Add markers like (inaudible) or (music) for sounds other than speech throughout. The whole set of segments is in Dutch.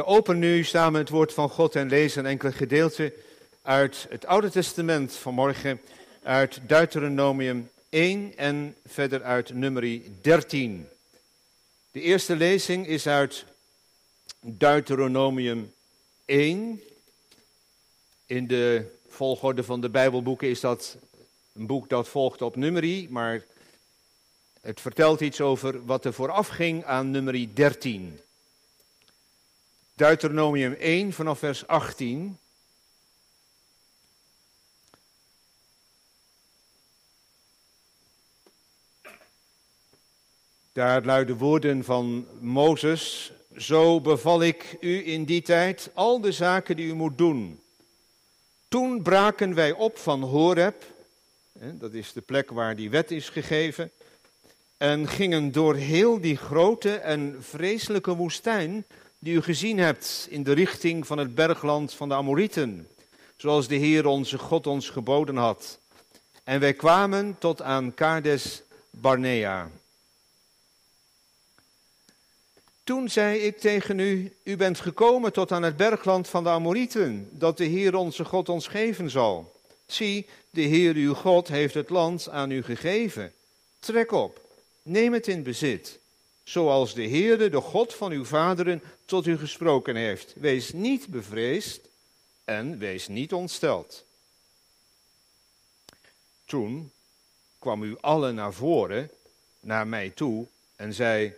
We openen nu samen het woord van God en lezen een enkele gedeelte uit het Oude Testament vanmorgen, uit Deuteronomium 1 en verder uit nummerie 13. De eerste lezing is uit Deuteronomium 1. In de volgorde van de Bijbelboeken is dat een boek dat volgt op nummerie, maar het vertelt iets over wat er vooraf ging aan nummerie 13. Deuteronomium 1 vanaf vers 18. Daar luiden woorden van Mozes. Zo beval ik u in die tijd al de zaken die u moet doen. Toen braken wij op van Horeb, dat is de plek waar die wet is gegeven, en gingen door heel die grote en vreselijke woestijn die u gezien hebt in de richting van het bergland van de Amorieten, zoals de Heer onze God ons geboden had. En wij kwamen tot aan Kades Barnea. Toen zei ik tegen u, u bent gekomen tot aan het bergland van de Amorieten, dat de Heer onze God ons geven zal. Zie, de Heer uw God heeft het land aan u gegeven. Trek op, neem het in bezit, zoals de Heere, de God van uw vaderen, tot u gesproken heeft. Wees niet bevreesd en wees niet ontsteld. Toen kwam u allen naar voren, naar mij toe, en zei: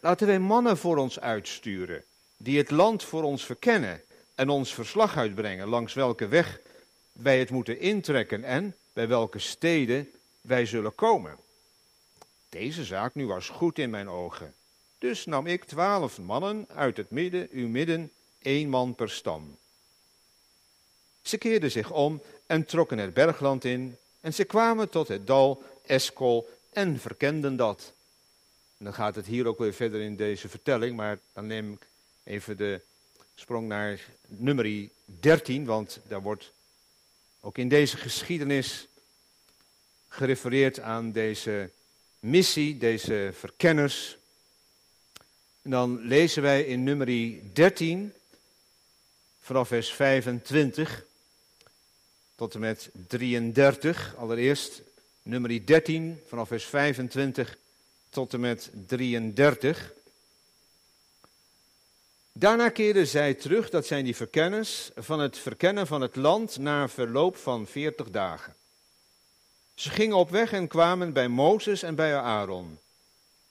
Laten wij mannen voor ons uitsturen, die het land voor ons verkennen en ons verslag uitbrengen langs welke weg wij het moeten intrekken en bij welke steden wij zullen komen. Deze zaak nu was goed in mijn ogen. Dus nam ik twaalf mannen uit het midden, uw midden, één man per stam. Ze keerden zich om en trokken het bergland in, en ze kwamen tot het dal Eskol en verkenden dat. Dan gaat het hier ook weer verder in deze vertelling, maar dan neem ik even de sprong naar nummer 13, want daar wordt ook in deze geschiedenis gerefereerd aan deze missie, deze verkenners. En dan lezen wij in nummer 13, vanaf vers 25 tot en met 33. Allereerst nummer 13, vanaf vers 25 tot en met 33. Daarna keerden zij terug, dat zijn die verkenners, van het verkennen van het land na verloop van 40 dagen. Ze gingen op weg en kwamen bij Mozes en bij Aaron.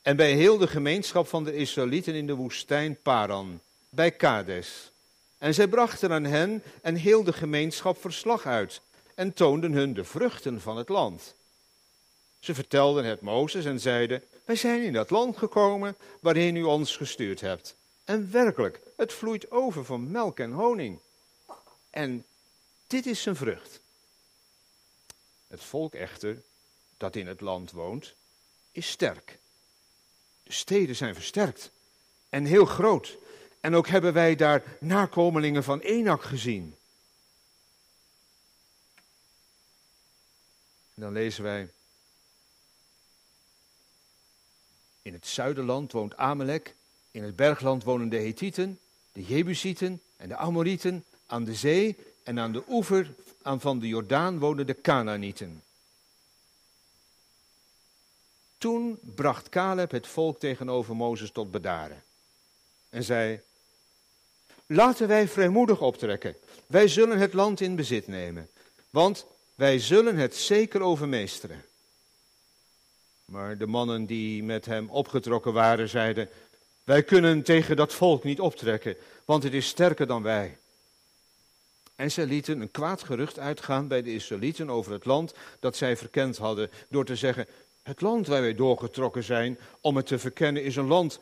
En bij heel de gemeenschap van de Israëlieten in de woestijn Paran, bij Kades. En zij brachten aan hen en heel de gemeenschap verslag uit en toonden hun de vruchten van het land. Ze vertelden het Mozes en zeiden, wij zijn in dat land gekomen waarin u ons gestuurd hebt. En werkelijk, het vloeit over van melk en honing. En dit is zijn vrucht. Het volk echter, dat in het land woont, is sterk. De steden zijn versterkt en heel groot. En ook hebben wij daar nakomelingen van Enak gezien. En dan lezen wij. In het zuiderland woont Amalek, in het bergland wonen de Hethieten, de Jebusieten en de Amorieten, aan de zee en aan de oever aan van de Jordaan wonen de Canaanieten. Toen bracht Caleb het volk tegenover Mozes tot bedaren en zei, laten wij vrijmoedig optrekken, wij zullen het land in bezit nemen, want wij zullen het zeker overmeesteren. Maar de mannen die met hem opgetrokken waren, zeiden, wij kunnen tegen dat volk niet optrekken, want het is sterker dan wij. En zij lieten een kwaad gerucht uitgaan bij de Israëlieten over het land dat zij verkend hadden, door te zeggen, het land waar wij doorgetrokken zijn om het te verkennen is een land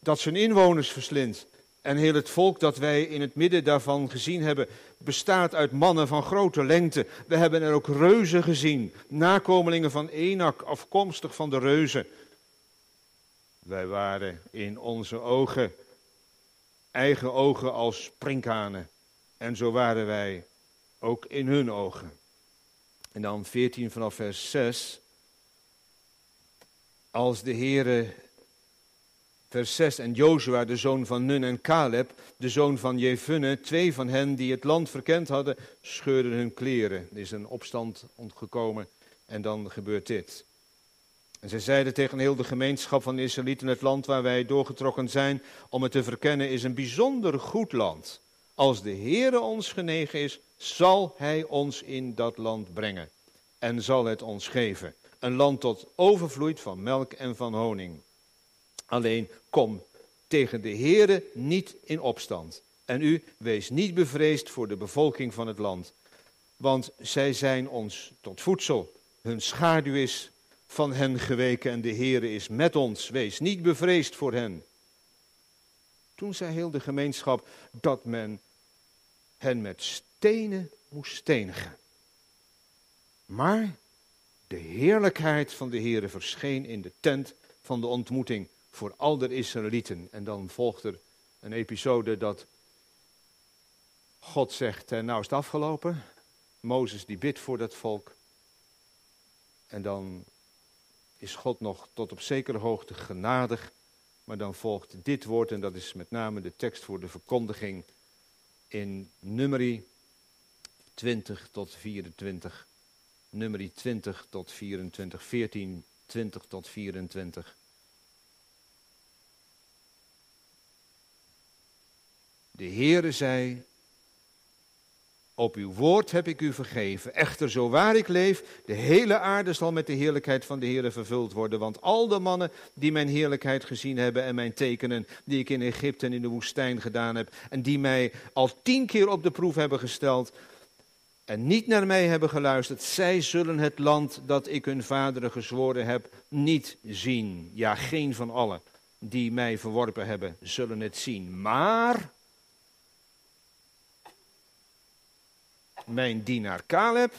dat zijn inwoners verslindt. En heel het volk dat wij in het midden daarvan gezien hebben, bestaat uit mannen van grote lengte. We hebben er ook reuzen gezien, nakomelingen van Enak, afkomstig van de reuzen. Wij waren in onze ogen, eigen ogen als sprinkhanen. En zo waren wij ook in hun ogen. En dan 14 vanaf vers 6. Als de Heere Vers 6. En Jozua, de zoon van Nun en Caleb, de zoon van Jefunne, twee van hen die het land verkend hadden, scheurden hun kleren. Er is een opstand ontgekomen en dan gebeurt dit. En zij zeiden tegen heel de gemeenschap van de Israëlieten, het land waar wij doorgetrokken zijn om het te verkennen, is een bijzonder goed land. Als de Heere ons genegen is, zal Hij ons in dat land brengen en zal het ons geven. Een land tot overvloeit van melk en van honing. Alleen kom tegen de Heere niet in opstand. En u wees niet bevreesd voor de bevolking van het land. Want zij zijn ons tot voedsel. Hun schaduw is van hen geweken en de Heere is met ons. Wees niet bevreesd voor hen. Toen zei heel de gemeenschap dat men hen met stenen moest stenigen. Maar de heerlijkheid van de Heere verscheen in de tent van de ontmoeting voor al de Israëlieten. En dan volgt er een episode dat God zegt, nou is het afgelopen. Mozes die bidt voor dat volk. En dan is God nog tot op zekere hoogte genadig. Maar dan volgt dit woord, en dat is met name de tekst voor de verkondiging in nummerie 20 tot 24. Nummerie 20 tot 24, 14, 20 tot 24. De Heere zei, op uw woord heb ik u vergeven. Echter, zo waar ik leef, de hele aarde zal met de heerlijkheid van de Heere vervuld worden. Want al de mannen die mijn heerlijkheid gezien hebben en mijn tekenen, die ik in Egypte en in de woestijn gedaan heb, en die mij al tien keer op de proef hebben gesteld en niet naar mij hebben geluisterd, zij zullen het land dat ik hun vaderen gezworen heb niet zien. Ja, geen van allen die mij verworpen hebben, zullen het zien. Maar mijn dienaar Caleb,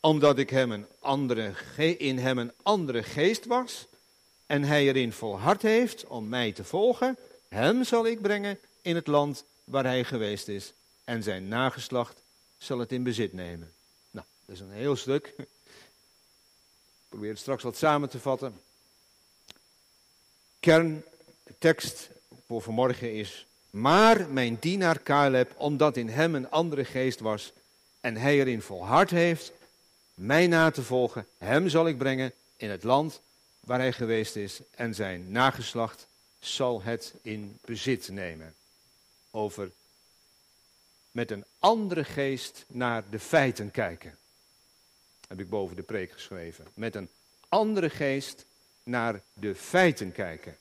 omdat ik hem een andere, in hem een andere geest was en hij erin volhard heeft om mij te volgen, hem zal ik brengen in het land waar hij geweest is en zijn nageslacht zal het in bezit nemen. Nou, dat is een heel stuk. Ik probeer het straks wat samen te vatten. Kern, de tekst voor vanmorgen is maar mijn dienaar Caleb, omdat in hem een andere geest was en hij erin volhard heeft, mij na te volgen, hem zal ik brengen in het land waar hij geweest is en zijn nageslacht zal het in bezit nemen. Over met een andere geest naar de feiten kijken. Heb ik boven de preek geschreven. Met een andere geest naar de feiten kijken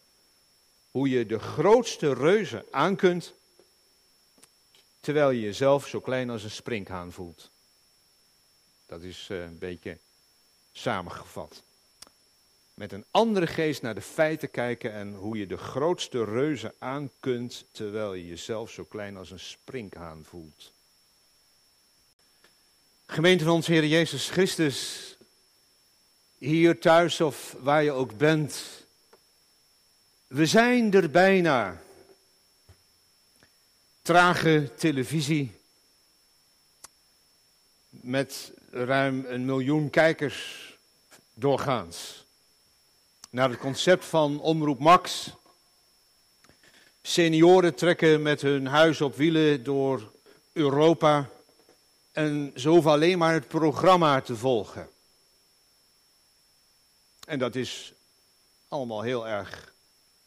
hoe je de grootste reuzen aan kunt, terwijl je jezelf zo klein als een sprinkhaan voelt. Dat is eh, een beetje samengevat. Met een andere geest naar de feiten kijken en hoe je de grootste reuzen aan kunt, terwijl je jezelf zo klein als een sprinkhaan voelt. Gemeente van onze Heer Jezus Christus, hier thuis of waar je ook bent, we zijn er bijna. Trage televisie met ruim een miljoen kijkers doorgaans. Naar het concept van Omroep Max. Senioren trekken met hun huis op wielen door Europa en ze hoeven alleen maar het programma te volgen. En dat is allemaal heel erg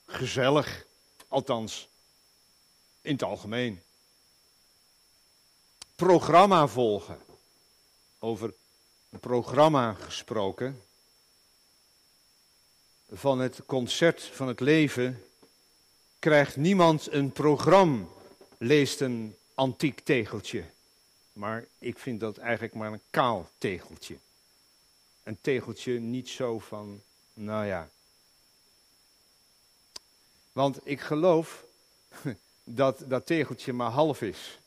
gezellig, althans in het algemeen. Programma volgen. Over een programma gesproken. Van het concert van het leven krijgt niemand een programma, leest een antiek tegeltje. Maar ik vind dat eigenlijk maar een kaal tegeltje. Een tegeltje niet zo van, nou ja, want ik geloof (laughs) dat dat tegeltje maar half is.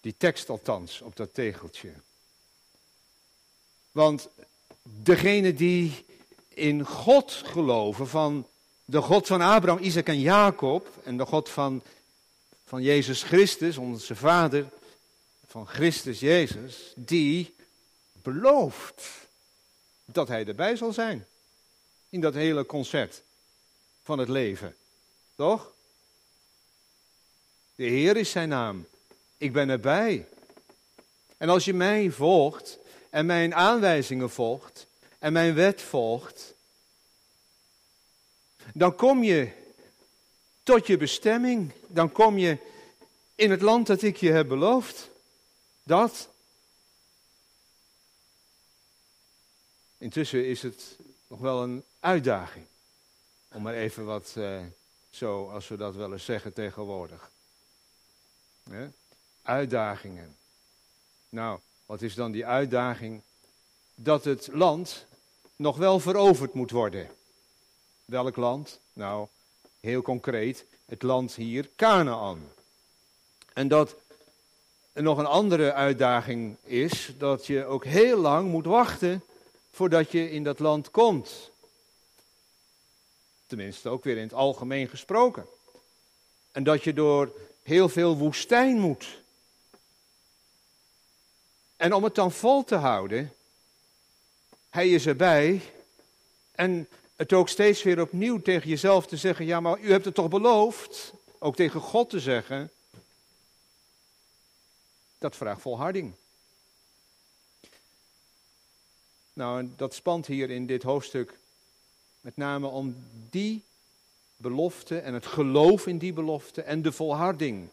Die tekst althans op dat tegeltje. Want degene die in God geloven, van de God van Abraham, Isaac en Jacob, en de God van, van Jezus Christus, onze Vader, van Christus Jezus, die belooft dat hij erbij zal zijn in dat hele concert van het leven. Toch? De Heer is zijn naam. Ik ben erbij. En als je mij volgt en mijn aanwijzingen volgt en mijn wet volgt, dan kom je tot je bestemming. Dan kom je in het land dat ik je heb beloofd. Dat. Intussen is het nog wel een uitdaging. Om maar even wat uh, zo, als we dat wel eens zeggen tegenwoordig. Uitdagingen. Nou, wat is dan die uitdaging? Dat het land nog wel veroverd moet worden. Welk land? Nou, heel concreet, het land hier, Canaan. En dat nog een andere uitdaging is, dat je ook heel lang moet wachten voordat je in dat land komt. Tenminste, ook weer in het algemeen gesproken. En dat je door heel veel woestijn moet. En om het dan vol te houden, hij is erbij. En het ook steeds weer opnieuw tegen jezelf te zeggen: Ja, maar u hebt het toch beloofd? Ook tegen God te zeggen. Dat vraagt volharding. Nou, dat spant hier in dit hoofdstuk met name om die belofte en het geloof in die belofte en de volharding.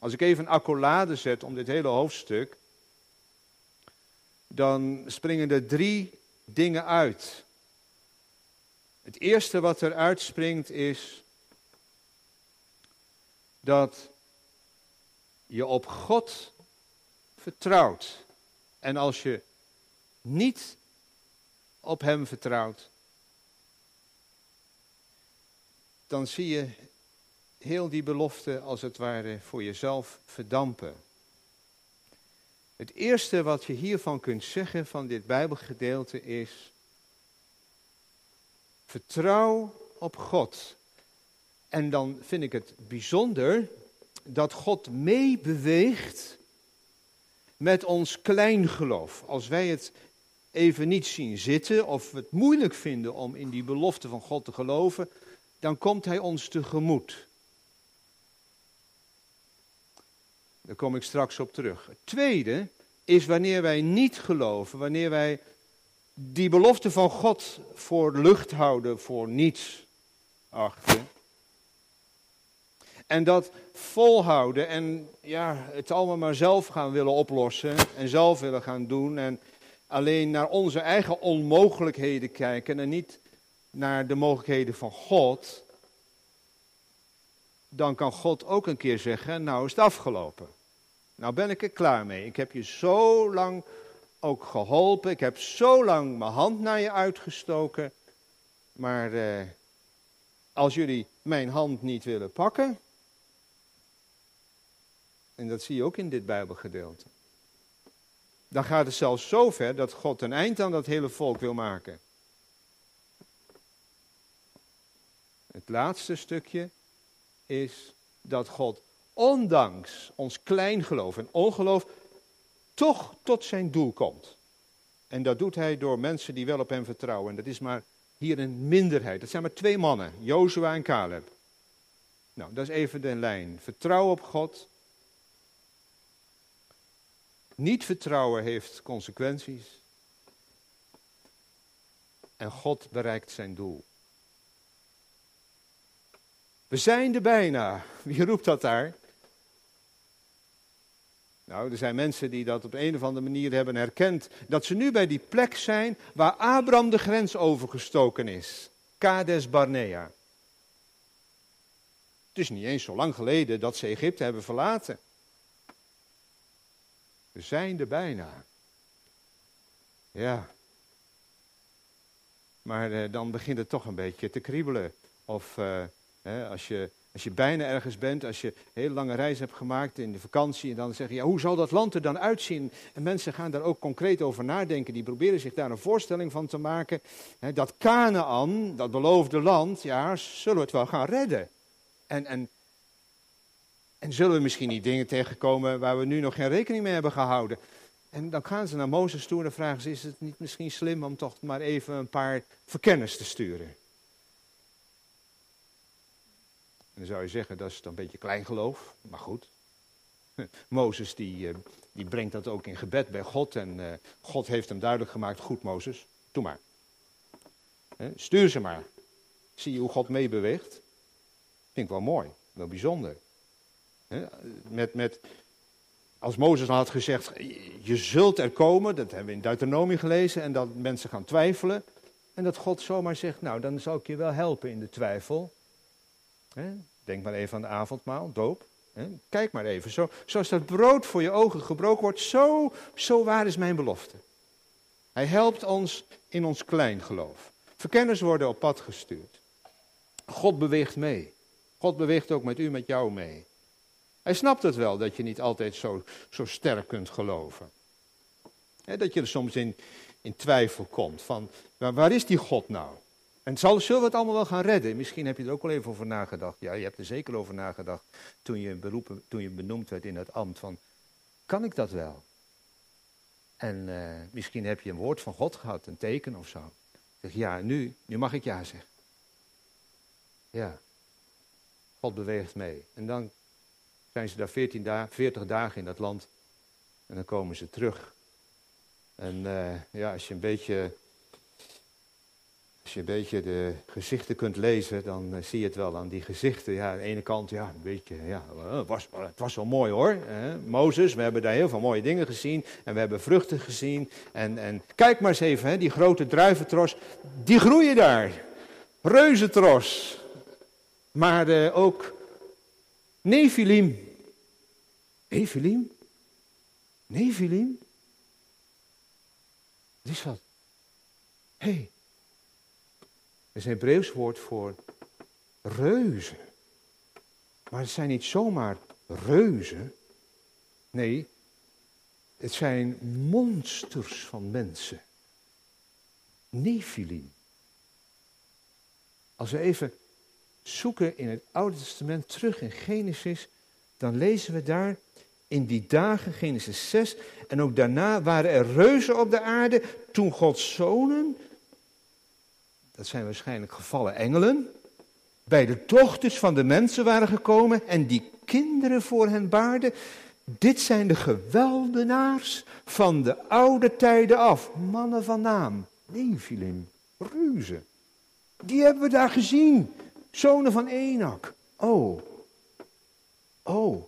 Als ik even een accolade zet om dit hele hoofdstuk, dan springen er drie dingen uit. Het eerste wat er uitspringt is dat je op God vertrouwt. En als je niet op Hem vertrouwt, dan zie je heel die belofte als het ware voor jezelf verdampen. Het eerste wat je hiervan kunt zeggen van dit Bijbelgedeelte is: vertrouw op God. En dan vind ik het bijzonder dat God meebeweegt met ons kleingeloof. Als wij het even niet zien zitten of het moeilijk vinden om in die belofte van God te geloven, dan komt Hij ons tegemoet. Daar kom ik straks op terug. Het tweede is wanneer wij niet geloven, wanneer wij die belofte van God voor lucht houden, voor niets achten. En dat volhouden en ja, het allemaal maar zelf gaan willen oplossen en zelf willen gaan doen en alleen naar onze eigen onmogelijkheden kijken en niet naar de mogelijkheden van God, dan kan God ook een keer zeggen, nou is het afgelopen. Nou ben ik er klaar mee. Ik heb je zo lang ook geholpen. Ik heb zo lang mijn hand naar je uitgestoken. Maar eh, als jullie mijn hand niet willen pakken. En dat zie je ook in dit Bijbelgedeelte. Dan gaat het zelfs zo ver dat God een eind aan dat hele volk wil maken. Het laatste stukje is dat God ondanks ons kleingeloof en ongeloof, toch tot zijn doel komt. En dat doet hij door mensen die wel op hem vertrouwen. En dat is maar hier een minderheid. Dat zijn maar twee mannen, Jozua en Caleb. Nou, dat is even de lijn. Vertrouwen op God. Niet vertrouwen heeft consequenties. En God bereikt zijn doel. We zijn er bijna. Wie roept dat daar? Nou, er zijn mensen die dat op een of andere manier hebben herkend. Dat ze nu bij die plek zijn waar Abraham de grens overgestoken is. Kades Barnea. Het is niet eens zo lang geleden dat ze Egypte hebben verlaten. We zijn er bijna. Ja. Maar eh, dan begint het toch een beetje te kriebelen. Of eh, als je als je bijna ergens bent, als je een hele lange reis hebt gemaakt in de vakantie, en dan zeg je, ja, hoe zal dat land er dan uitzien? En mensen gaan daar ook concreet over nadenken, die proberen zich daar een voorstelling van te maken. Hè, dat Canaan, dat beloofde land, ja, zullen we het wel gaan redden? En, en, en zullen we misschien niet dingen tegenkomen waar we nu nog geen rekening mee hebben gehouden? En dan gaan ze naar Mozes toe en dan vragen ze, is het niet misschien slim om toch maar even een paar verkenners te sturen? Dan zou je zeggen, dat is een beetje klein geloof, maar goed. (laughs) Mozes die, eh, die brengt dat ook in gebed bij God en eh, God heeft hem duidelijk gemaakt, goed Mozes, doe maar. Stuur ze maar. Zie je hoe God meebeweegt? Vind ik wel mooi, wel bijzonder. Met, met, als Mozes had gezegd, je zult er komen, dat hebben we in Deuteronomie gelezen, en dat mensen gaan twijfelen. En dat God zomaar zegt, nou dan zal ik je wel helpen in de twijfel. Denk maar even aan de avondmaal, doop. Kijk maar even, zo, zoals dat brood voor je ogen gebroken wordt, zo, zo waar is mijn belofte. Hij helpt ons in ons klein geloof. Verkenners worden op pad gestuurd. God beweegt mee. God beweegt ook met u, met jou mee. Hij snapt het wel dat je niet altijd zo, zo sterk kunt geloven. dat je er soms in, in twijfel komt van waar, waar is die God nou? En zal, zullen we het allemaal wel gaan redden? Misschien heb je er ook wel even over nagedacht. Ja, je hebt er zeker over nagedacht toen je, beroepen, toen je benoemd werd in het ambt. Van, kan ik dat wel? En uh, misschien heb je een woord van God gehad, een teken of zo. Zeg ja, nu, nu mag ik ja zeggen. Ja, God beweegt mee. En dan zijn ze daar 14 dagen, 40 dagen in dat land. En dan komen ze terug. En uh, ja, als je een beetje als je een beetje de gezichten kunt lezen, dan uh, zie je het wel aan die gezichten. Ja, aan de ene kant, ja, een beetje, ja, het was, het was wel mooi hoor. Hè? Mozes, we hebben daar heel veel mooie dingen gezien. En we hebben vruchten gezien. En, en kijk maar eens even, hè, die grote druiventros, die groeien daar. Reuzentros. Maar uh, ook Nephilim. Nephilim? Nephilim? Wat is dat? Hé, hey, is een Hebreeuws woord voor reuzen. Maar het zijn niet zomaar reuzen. Nee, het zijn monsters van mensen. Nephilim. Als we even zoeken in het Oude Testament terug in Genesis, dan lezen we daar in die dagen, Genesis 6, en ook daarna waren er reuzen op de aarde toen Gods zonen dat zijn waarschijnlijk gevallen engelen, bij de dochters van de mensen waren gekomen en die kinderen voor hen baarden. Dit zijn de geweldenaars van de oude tijden af, mannen van naam, Nephilim, reuzen. Die hebben we daar gezien, zonen van Enak. Oh, oh,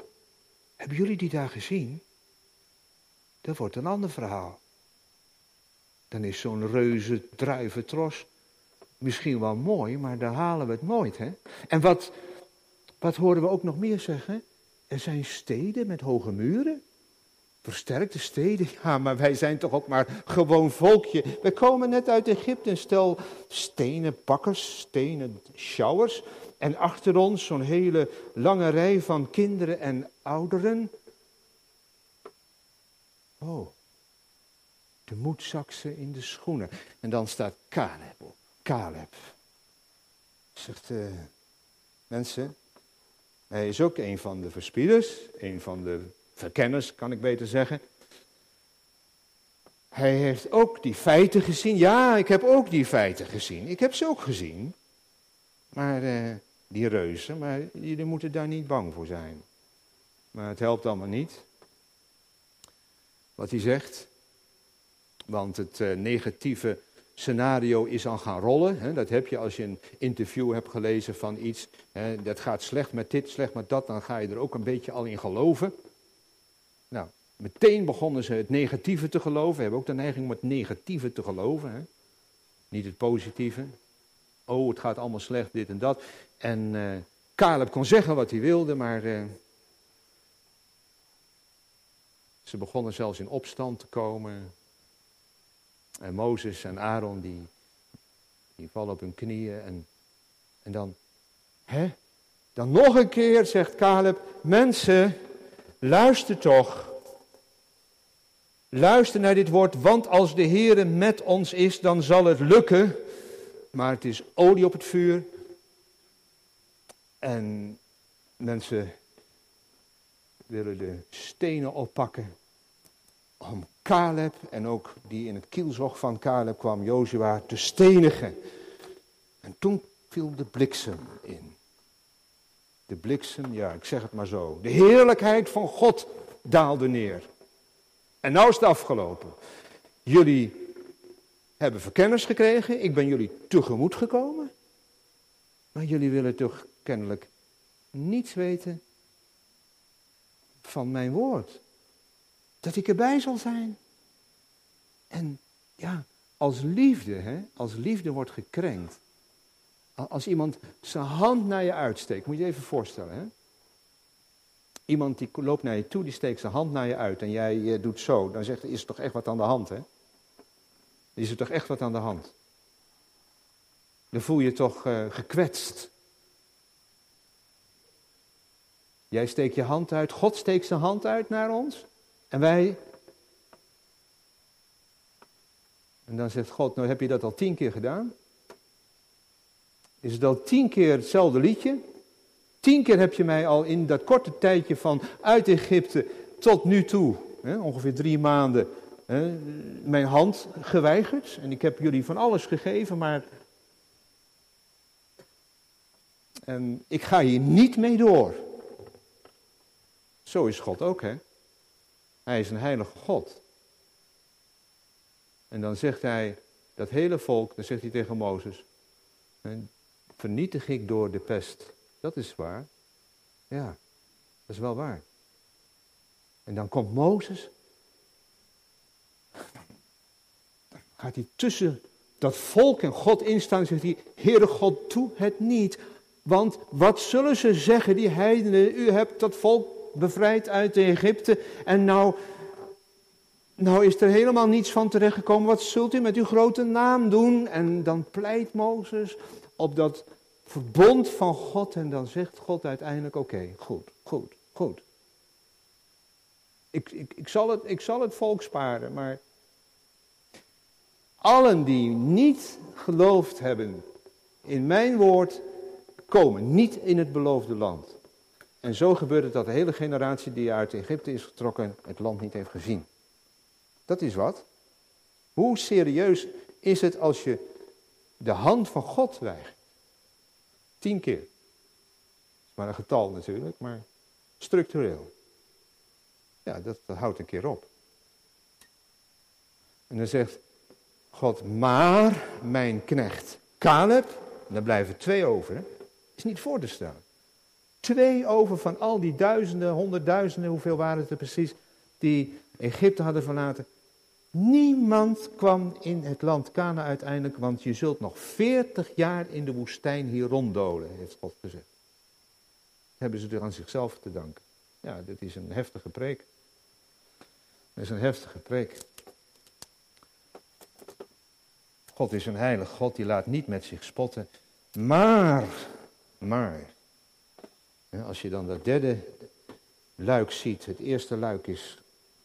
hebben jullie die daar gezien? Dat wordt een ander verhaal. Dan is zo'n reuze druiventros misschien wel mooi, maar daar halen we het nooit. Hè? En wat, wat horen we ook nog meer zeggen? Er zijn steden met hoge muren. Versterkte steden, (laughs) ja, maar wij zijn toch ook maar gewoon volkje. We komen net uit Egypte, een stel stenen bakkers, stenen showers. En achter ons zo'n hele lange rij van kinderen en ouderen. Oh, de moedzaksen in de schoenen. En dan staat Caleb op. Caleb. Zegt, uh, mensen, hij is ook een van de verspieders, een van de verkenners, kan ik beter zeggen. Hij heeft ook die feiten gezien. Ja, ik heb ook die feiten gezien. Ik heb ze ook gezien. Maar uh, die reuzen, maar jullie moeten daar niet bang voor zijn. Maar het helpt allemaal niet. Wat hij zegt. Want het uh, negatieve scenario is al gaan rollen. Hè. Dat heb je als je een interview hebt gelezen van iets. Hè, dat gaat slecht met dit, slecht met dat. Dan ga je er ook een beetje al in geloven. Nou, meteen begonnen ze het negatieve te geloven. We hebben ook de neiging om het negatieve te geloven. Hè. Niet het positieve. Oh, het gaat allemaal slecht, dit en dat. En uh, Caleb kon zeggen wat hij wilde, maar uh, ze begonnen zelfs in opstand te komen. En Mozes en Aaron, die, die vallen op hun knieën. En, en dan, hè? Dan nog een keer zegt Caleb, mensen, luister toch. Luister naar dit woord, want als de Heer met ons is, dan zal het lukken. Maar het is olie op het vuur. En mensen willen de stenen oppakken om Caleb en ook die in het kielzog van Caleb kwam, Jozua, te stenigen. En toen viel de bliksem in. De bliksem, ja, ik zeg het maar zo. De heerlijkheid van God daalde neer. En nou is het afgelopen. Jullie hebben verkennis gekregen, ik ben jullie tegemoet gekomen. Maar jullie willen toch kennelijk niets weten van mijn woord. Dat ik erbij zal zijn. En ja, als liefde, hè, als liefde wordt gekrenkt. Als iemand zijn hand naar je uitsteekt, moet je je even voorstellen. Hè? Iemand die loopt naar je toe, die steekt zijn hand naar je uit en jij eh, doet zo. Dan zegt hij, is er toch echt wat aan de hand, hè? Is er toch echt wat aan de hand? Dan voel je toch uh, gekwetst. Jij steekt je hand uit, God steekt zijn hand uit naar ons. En wij. En dan zegt God, nou heb je dat al tien keer gedaan? Is het al tien keer hetzelfde liedje? Tien keer heb je mij al in dat korte tijdje van uit Egypte tot nu toe, hè, ongeveer drie maanden, hè, mijn hand geweigerd. En ik heb jullie van alles gegeven, maar. En ik ga hier niet mee door. Zo is God ook, hè? Hij is een heilige God. En dan zegt hij, dat hele volk, dan zegt hij tegen Mozes, vernietig ik door de pest. Dat is waar. Ja, dat is wel waar. En dan komt Mozes. Gaat hij tussen dat volk en God instaan zegt hij, Heere God, doe het niet. Want wat zullen ze zeggen, die heidenen, u hebt dat volk bevrijd uit Egypte en nou, nou is er helemaal niets van terechtgekomen. Wat zult u met uw grote naam doen? En dan pleit Mozes op dat verbond van God en dan zegt God uiteindelijk, oké, goed, goed, goed. Ik, ik, ik, zal het, ik zal het volk sparen, maar allen die niet geloofd hebben in mijn woord, komen niet in het beloofde land. En zo gebeurt het dat de hele generatie die uit Egypte is getrokken het land niet heeft gezien. Dat is wat. Hoe serieus is het als je de hand van God weigert? Tien keer. Is maar een getal natuurlijk, maar structureel. Ja, dat, dat houdt een keer op. En dan zegt God, maar mijn knecht Caleb, en daar blijven twee over, is niet voor te stellen. Twee over van al die duizenden, honderdduizenden, hoeveel waren het er precies, die Egypte hadden verlaten. Niemand kwam in het land Kana uiteindelijk, want je zult nog veertig jaar in de woestijn hier ronddolen, heeft God gezegd. hebben ze er aan zichzelf te danken. Ja, dit is een heftige preek. Dat is een heftige preek. God is een heilig God, die laat niet met zich spotten. Maar, maar, als je dan dat derde luik ziet, het eerste luik is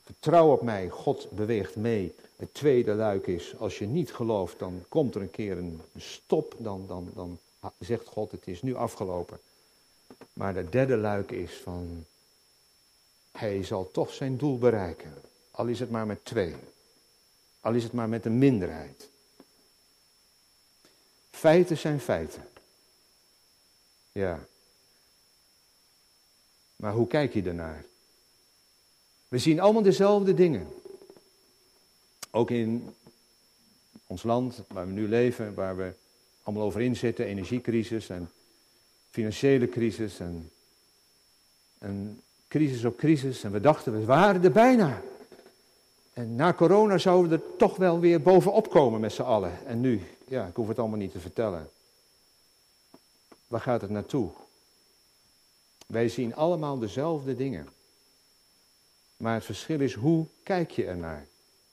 vertrouw op mij, God beweegt mee. Het tweede luik is, als je niet gelooft, dan komt er een keer een stop, dan, dan, dan zegt God het is nu afgelopen. Maar het derde luik is van, hij zal toch zijn doel bereiken, al is het maar met twee, al is het maar met een minderheid. Feiten zijn feiten. Ja, maar hoe kijk je ernaar? We zien allemaal dezelfde dingen. Ook in ons land waar we nu leven, waar we allemaal over inzitten, energiecrisis en financiële crisis en, en crisis op crisis. En we dachten, we waren er bijna. En na corona zouden we er toch wel weer bovenop komen met z'n allen. En nu, ja, ik hoef het allemaal niet te vertellen. Waar gaat het naartoe? Wij zien allemaal dezelfde dingen. Maar het verschil is hoe kijk je ernaar.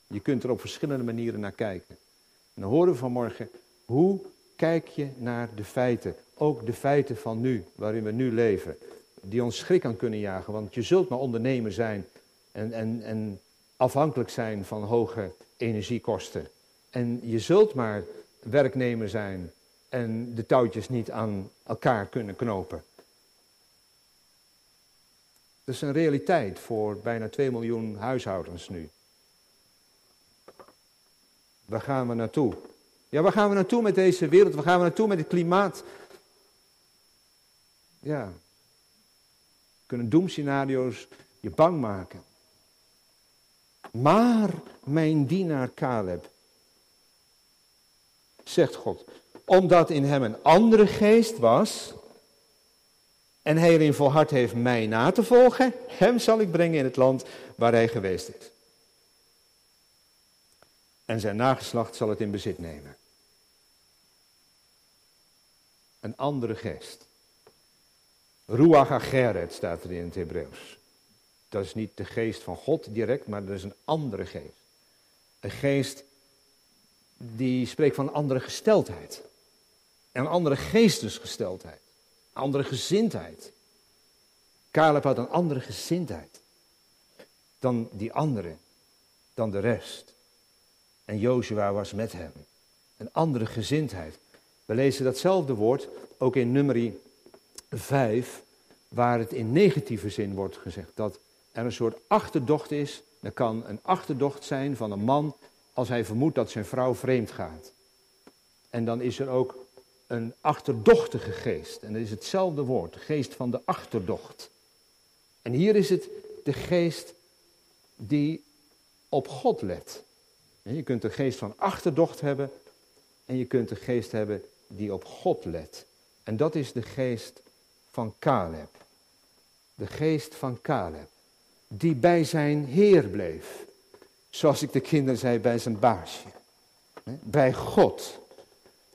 Je kunt er op verschillende manieren naar kijken. En dan horen we vanmorgen, hoe kijk je naar de feiten? Ook de feiten van nu, waarin we nu leven. Die ons schrik aan kunnen jagen, want je zult maar ondernemer zijn en, en, en afhankelijk zijn van hoge energiekosten. En je zult maar werknemer zijn en de touwtjes niet aan elkaar kunnen knopen. Dat is een realiteit voor bijna 2 miljoen huishoudens nu. Waar gaan we naartoe? Ja, waar gaan we naartoe met deze wereld? Waar gaan we naartoe met het klimaat? Ja, kunnen doemscenario's je bang maken. Maar mijn dienaar Caleb, zegt God, omdat in hem een andere geest was en hij erin volhard heeft mij na te volgen, hem zal ik brengen in het land waar hij geweest is. En zijn nageslacht zal het in bezit nemen. Een andere geest. Ruach Ageret staat er in het Hebreeuws. Dat is niet de geest van God direct, maar dat is een andere geest. Een geest die spreekt van een andere gesteldheid. En een andere geestesgesteldheid. Andere gezindheid. Caleb had een andere gezindheid. Dan die andere. Dan de rest. En Jozua was met hem. Een andere gezindheid. We lezen datzelfde woord ook in nummer 5, waar het in negatieve zin wordt gezegd. Dat er een soort achterdocht is. Er kan een achterdocht zijn van een man als hij vermoedt dat zijn vrouw vreemd gaat. En dan is er ook een achterdochtige geest. En dat is hetzelfde woord, de geest van de achterdocht. En hier is het de geest die op God let. Je kunt de geest van achterdocht hebben en je kunt de geest hebben die op God let. En dat is de geest van Caleb. De geest van Caleb, die bij zijn Heer bleef. Zoals ik de kinderen zei, bij zijn baasje. Bij God.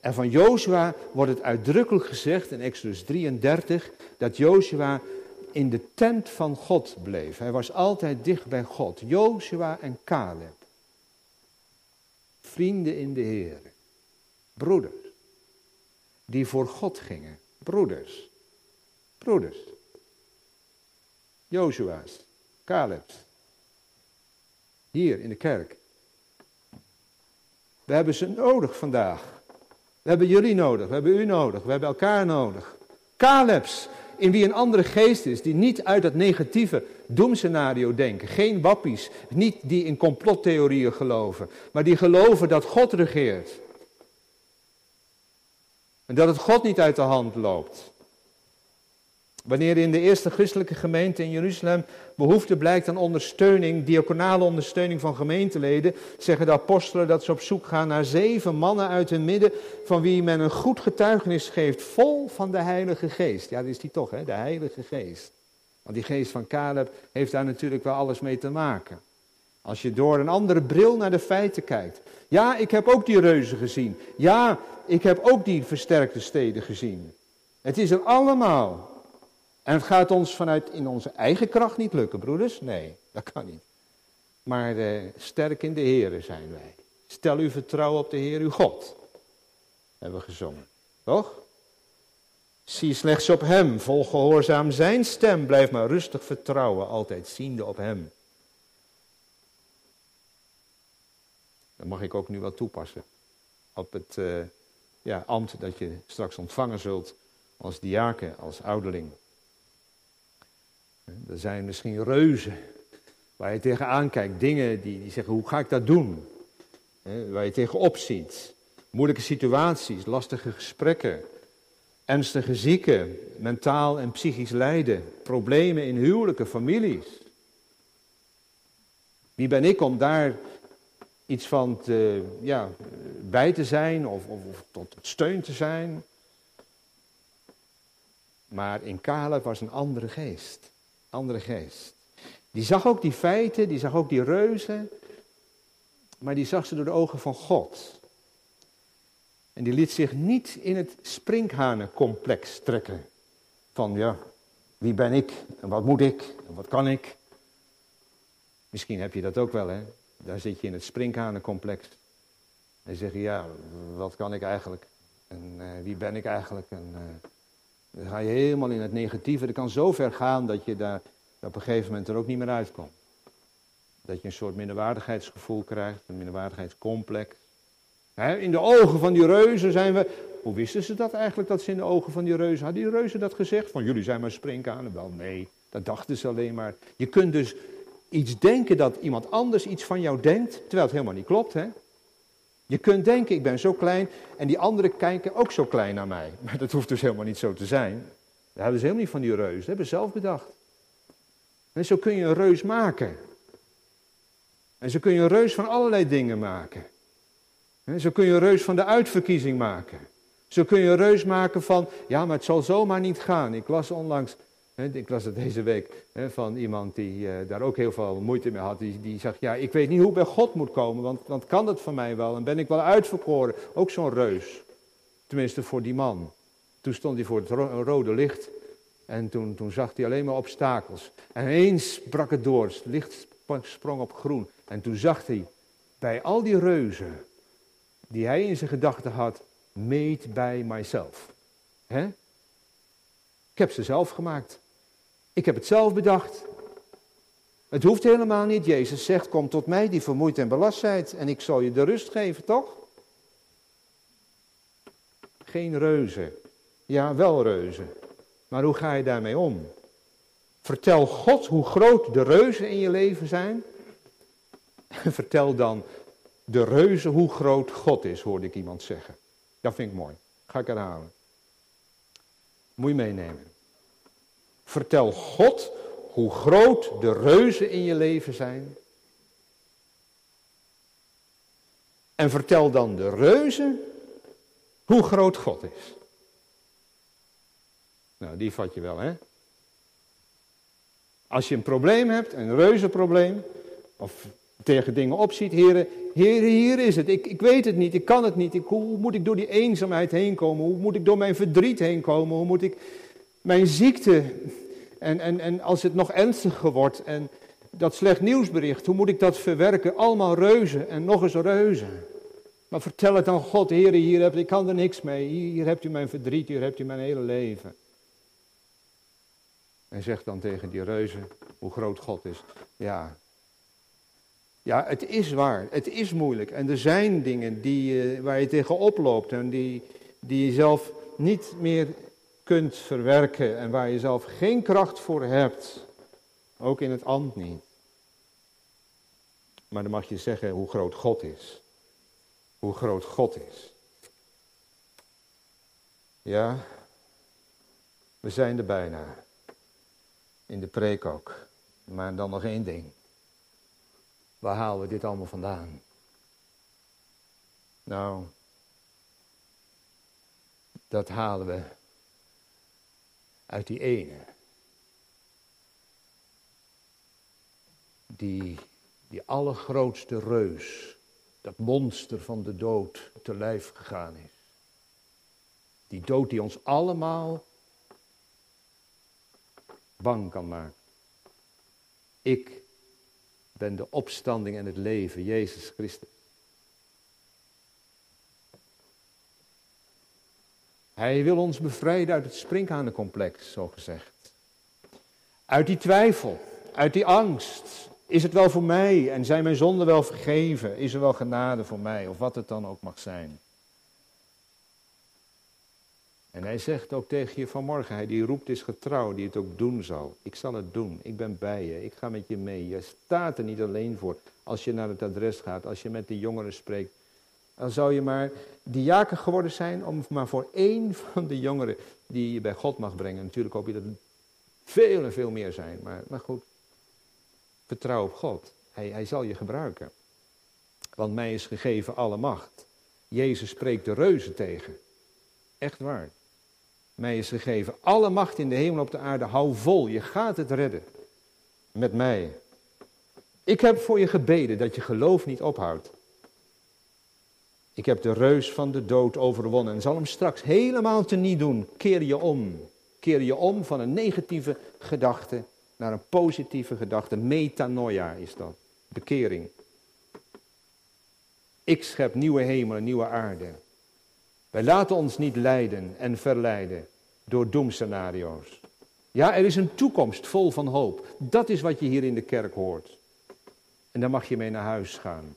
En van Jozua wordt het uitdrukkelijk gezegd in Exodus 33 dat Jozua in de tent van God bleef. Hij was altijd dicht bij God. Jozua en Caleb. Vrienden in de Heer. Broeders. Die voor God gingen. Broeders. Broeders. Jozua's. Caleb's. Hier in de kerk. We hebben ze nodig vandaag. We hebben jullie nodig, we hebben u nodig, we hebben elkaar nodig. Caleb's, in wie een andere geest is, die niet uit dat negatieve doemscenario denken. Geen wappies, niet die in complottheorieën geloven, maar die geloven dat God regeert. En dat het God niet uit de hand loopt. Wanneer in de eerste christelijke gemeente in Jeruzalem behoefte blijkt aan ondersteuning, diaconale ondersteuning van gemeenteleden, zeggen de apostelen dat ze op zoek gaan naar zeven mannen uit hun midden, van wie men een goed getuigenis geeft, vol van de Heilige Geest. Ja, dat is die toch, hè? de Heilige Geest. Want die geest van Caleb heeft daar natuurlijk wel alles mee te maken. Als je door een andere bril naar de feiten kijkt. Ja, ik heb ook die reuzen gezien. Ja, ik heb ook die versterkte steden gezien. Het is er allemaal. En het gaat ons vanuit in onze eigen kracht niet lukken, broeders. Nee, dat kan niet. Maar eh, sterk in de Heer zijn wij. Stel uw vertrouwen op de Heer uw God. Hebben we gezongen. Toch? Zie slechts op Hem, volg gehoorzaam Zijn stem, blijf maar rustig vertrouwen, altijd ziende op Hem. Dat mag ik ook nu wel toepassen. Op het uh, ja, ambt dat je straks ontvangen zult als diaken, als ouderling. Er zijn misschien reuzen waar je tegenaan kijkt, dingen die, die zeggen, hoe ga ik dat doen? Waar je tegenop ziet. Moeilijke situaties, lastige gesprekken, ernstige zieken, mentaal en psychisch lijden, problemen in huwelijken, families. Wie ben ik om daar iets van te, ja, bij te zijn of, of, tot steun te zijn? Maar in Caleb was een andere geest andere geest. Die zag ook die feiten, die zag ook die reuzen, maar die zag ze door de ogen van God. En die liet zich niet in het sprinkhanencomplex trekken. Van ja, wie ben ik en wat moet ik en wat kan ik? Misschien heb je dat ook wel, hè? Daar zit je in het sprinkhanencomplex. En zeg je, ja, wat kan ik eigenlijk? En uh, wie ben ik eigenlijk? En, uh, dan ga je helemaal in het negatieve. Dat kan zo ver gaan dat je daar op een gegeven moment er ook niet meer uitkomt. Dat je een soort minderwaardigheidsgevoel krijgt, een minderwaardigheidscomplex. in de ogen van die reuzen zijn we. Hoe wisten ze dat eigenlijk, dat ze in de ogen van die reuzen. Hadden die reuzen dat gezegd? Van jullie zijn maar springkanen? Wel, nee, dat dachten ze alleen maar. Je kunt dus iets denken dat iemand anders iets van jou denkt, terwijl het helemaal niet klopt, hè? Je kunt denken, ik ben zo klein en die anderen kijken ook zo klein naar mij. Maar dat hoeft dus helemaal niet zo te zijn. Dat hebben ze helemaal niet van die reus. Dat hebben ze zelf bedacht. En zo kun je een reus maken. En zo kun je een reus van allerlei dingen maken. En zo kun je een reus van de uitverkiezing maken. Zo kun je een reus maken van, ja, maar het zal zomaar niet gaan. Ik las onlangs, ik las het deze week, van iemand die eh, daar ook heel veel moeite mee had. Die, die ja, ik weet niet hoe ik bij God moet komen, want, want kan dat van mij wel? En ben ik wel uitverkoren? Ook zo'n reus. Tenminste voor die man. Toen stond hij voor het rode licht en toen, toen zag hij alleen maar obstakels. En ineens brak het door, het licht sprong op groen. En toen zag hij bij al die reuzen die hij in zijn gedachten had, made by myself. He? Ik heb ze zelf gemaakt. Ik heb het zelf bedacht. Het hoeft helemaal niet. Jezus zegt, kom tot mij die vermoeid en belast zijt en ik zal je de rust geven, toch? Geen reuzen. Ja, wel reuzen. Maar hoe ga je daarmee om? Vertel God hoe groot de reuzen in je leven zijn. (laughs) Vertel dan de reuzen hoe groot God is, hoorde ik iemand zeggen. Dat vind ik mooi. Ga ik herhalen. Moet je meenemen. Vertel God hoe groot de reuzen in je leven zijn. En vertel dan de reuzen hoe groot God is. Nou, die vat je wel, hè? Als je een probleem hebt, een reuzenprobleem, of tegen dingen opziet, heren, heren, hier is het. Ik, ik weet het niet, ik kan het niet. Ik, hoe moet ik door die eenzaamheid heen komen? Hoe moet ik door mijn verdriet heen komen? Hoe moet ik mijn ziekte, en, en, en als het nog ernstiger wordt, en dat slecht nieuwsbericht, hoe moet ik dat verwerken? Allemaal reuzen en nog eens reuzen. Maar vertel het aan God, heren, hier heb ik kan er niks mee. Hier, hebt u mijn verdriet, hier hebt u mijn hele leven. En zeg dan tegen die reuzen hoe groot God is. Ja, ja, het is waar. Het is moeilijk. En er zijn dingen die, uh, waar je tegen oploopt en die, die je zelf niet meer kunt verwerken en waar je zelf geen kracht voor hebt. Ook in het ambt niet. Maar dan mag je zeggen hoe groot God is. Hoe groot God is. Ja, we zijn er bijna. In de preek ook. Maar dan nog één ding. Waar halen we dit allemaal vandaan? Nou, dat halen we uit die ene. Die, die allergrootste reus, dat monster van de dood, te lijf gegaan is. Die dood die ons allemaal bang kan maken. Ik ben de opstanding en het leven, Jezus Christus. Hij wil ons bevrijden uit het sprinkhanencomplex, zo gezegd. Uit die twijfel, uit die angst. Is het wel voor mij en zijn mijn zonden wel vergeven? Is er wel genade voor mij of wat het dan ook mag zijn? En hij zegt ook tegen je vanmorgen, hij die roept is getrouw, die het ook doen zal. Ik zal het doen, ik ben bij je, ik ga met je mee. Je staat er niet alleen voor als je naar het adres gaat, als je met de jongeren spreekt. Dan zou je maar diaken geworden zijn om maar voor één van de jongeren die je bij God mag brengen. Natuurlijk hoop je dat het veel en veel meer zijn, maar, maar goed. Vertrouw op God, hij, hij zal je gebruiken. Want mij is gegeven alle macht. Jezus spreekt de reuzen tegen. Echt waar mij is gegeven. Alle macht in de hemel op de aarde, hou vol, je gaat het redden. Met mij. Ik heb voor je gebeden dat je geloof niet ophoudt. Ik heb de reus van de dood overwonnen en zal hem straks helemaal teniet doen. Keer je om. Keer je om van een negatieve gedachte naar een positieve gedachte. Metanoia is dat. Bekering. Ik schep nieuwe hemel en nieuwe aarde. Wij laten ons niet leiden en verleiden door doemscenario's. Ja, er is een toekomst vol van hoop. Dat is wat je hier in de kerk hoort. En daar mag je mee naar huis gaan.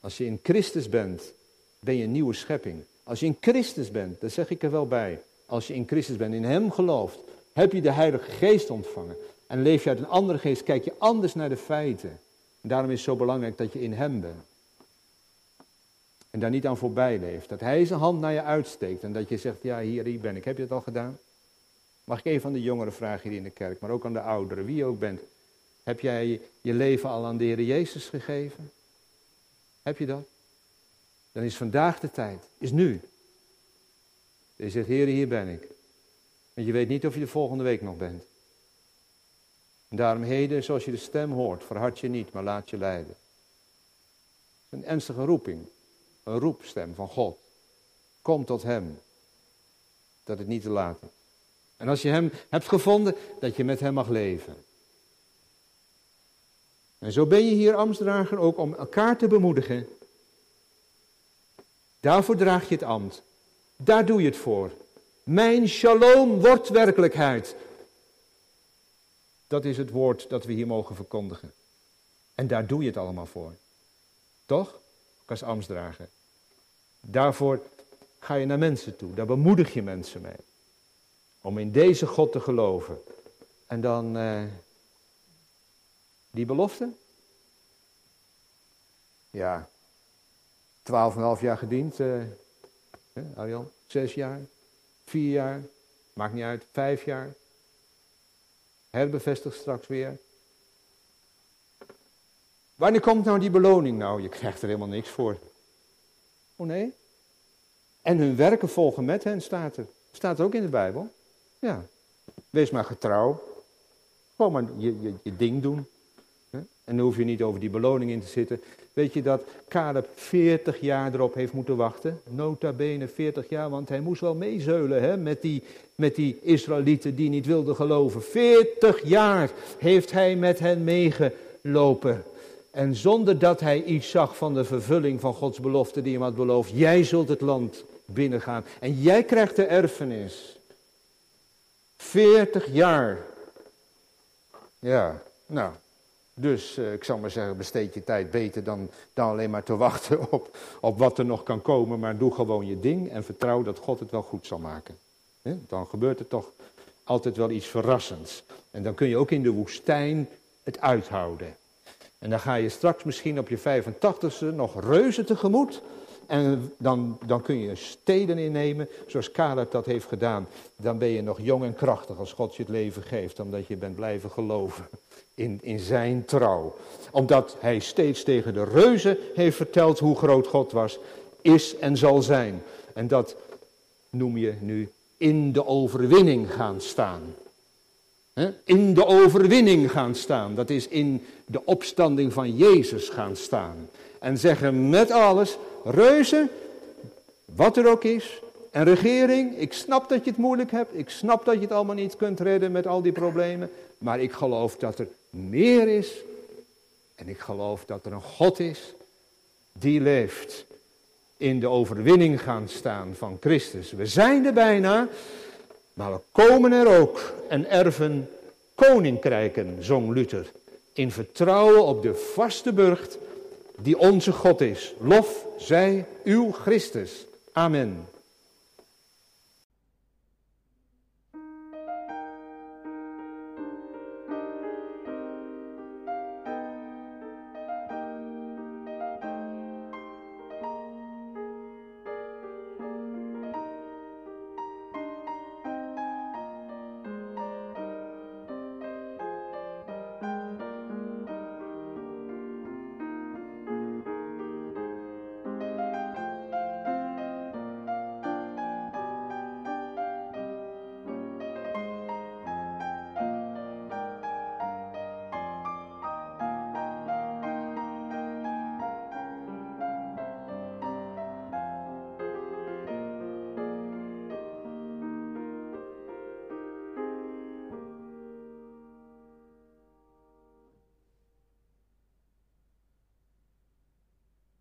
Als je in Christus bent, ben je een nieuwe schepping. Als je in Christus bent, dat zeg ik er wel bij. Als je in Christus bent, in Hem gelooft, heb je de Heilige Geest ontvangen. En leef je uit een andere geest, kijk je anders naar de feiten. En daarom is het zo belangrijk dat je in Hem bent. En daar niet aan voorbij leeft. Dat hij zijn hand naar je uitsteekt en dat je zegt, ja hier, hier ben ik. Heb je het al gedaan? Mag ik even aan de jongeren vragen hier in de kerk, maar ook aan de ouderen, wie je ook bent. Heb jij je leven al aan de Heer Jezus gegeven? Heb je dat? Dan is vandaag de tijd, is nu. Je zegt, Heer, hier ben ik. En je weet niet of je de volgende week nog bent. En daarom heden, zoals je de stem hoort, verhard je niet, maar laat je leiden. Een ernstige roeping, een roepstem van God. Kom tot Hem, dat het niet te laat is. En als je Hem hebt gevonden, dat je met Hem mag leven. En zo ben je hier ambtsdrager ook om elkaar te bemoedigen. Daarvoor draag je het ambt. Daar doe je het voor. Mijn shalom wordt werkelijkheid. Dat is het woord dat we hier mogen verkondigen. En daar doe je het allemaal voor. Toch? Als ambtsdrager. Daarvoor ga je naar mensen toe. Daar bemoedig je mensen mee. Om in deze God te geloven. En dan eh, die belofte? Ja, twaalf en half jaar gediend, Arjan? Zes jaar, vier jaar, maakt niet uit, vijf jaar. Herbevestigd straks weer. Wanneer komt nou die beloning? Nou, je krijgt er helemaal niks voor. Oh nee? En hun werken volgen met hen, staat er. Staat ook in de Bijbel. Ja. Wees maar getrouw. Gewoon maar je, je, je ding doen. En dan hoef je niet over die beloning in te zitten. Weet je dat Caleb 40 jaar erop heeft moeten wachten? Nota bene 40 jaar, want hij moest wel meezeulen hè, met, die, met die Israëlieten die niet wilden geloven. 40 jaar heeft hij met hen meegelopen. En zonder dat hij iets zag van de vervulling van Gods belofte die hem had beloofd. Jij zult het land binnengaan en jij krijgt de erfenis. 40 jaar. Ja, nou, dus uh, ik zal maar zeggen, besteed je tijd beter dan, dan alleen maar te (laughs) wachten op, op wat er nog kan komen. Maar doe gewoon je ding en vertrouw dat God het wel goed zal maken. Dan gebeurt er toch altijd wel iets verrassends. En dan kun je ook in de woestijn het uithouden. En dan ga je straks misschien op je 85ste nog reuzen tegemoet. En dan, dan kun je steden innemen, zoals Caleb dat heeft gedaan. Dan ben je nog jong en krachtig als God je het leven geeft, omdat je bent blijven geloven in, in zijn trouw. Omdat hij steeds tegen de reuzen heeft verteld hoe groot God was, is en zal zijn. En dat noem je nu in de overwinning gaan staan. In de overwinning gaan staan. Dat is in de opstanding van Jezus gaan staan. En zeggen met alles, reuzen, wat er ook is, en regering, ik snap dat je het moeilijk hebt, ik snap dat je het allemaal niet kunt redden met al die problemen, maar ik geloof dat er meer is en ik geloof dat er een God is die leeft in de overwinning gaan staan van Christus. We zijn er bijna, maar we komen er ook en erven koninkrijken, zong Luther, in vertrouwen op de vaste burcht die onze God is. Lof zij uw Christus. Amen.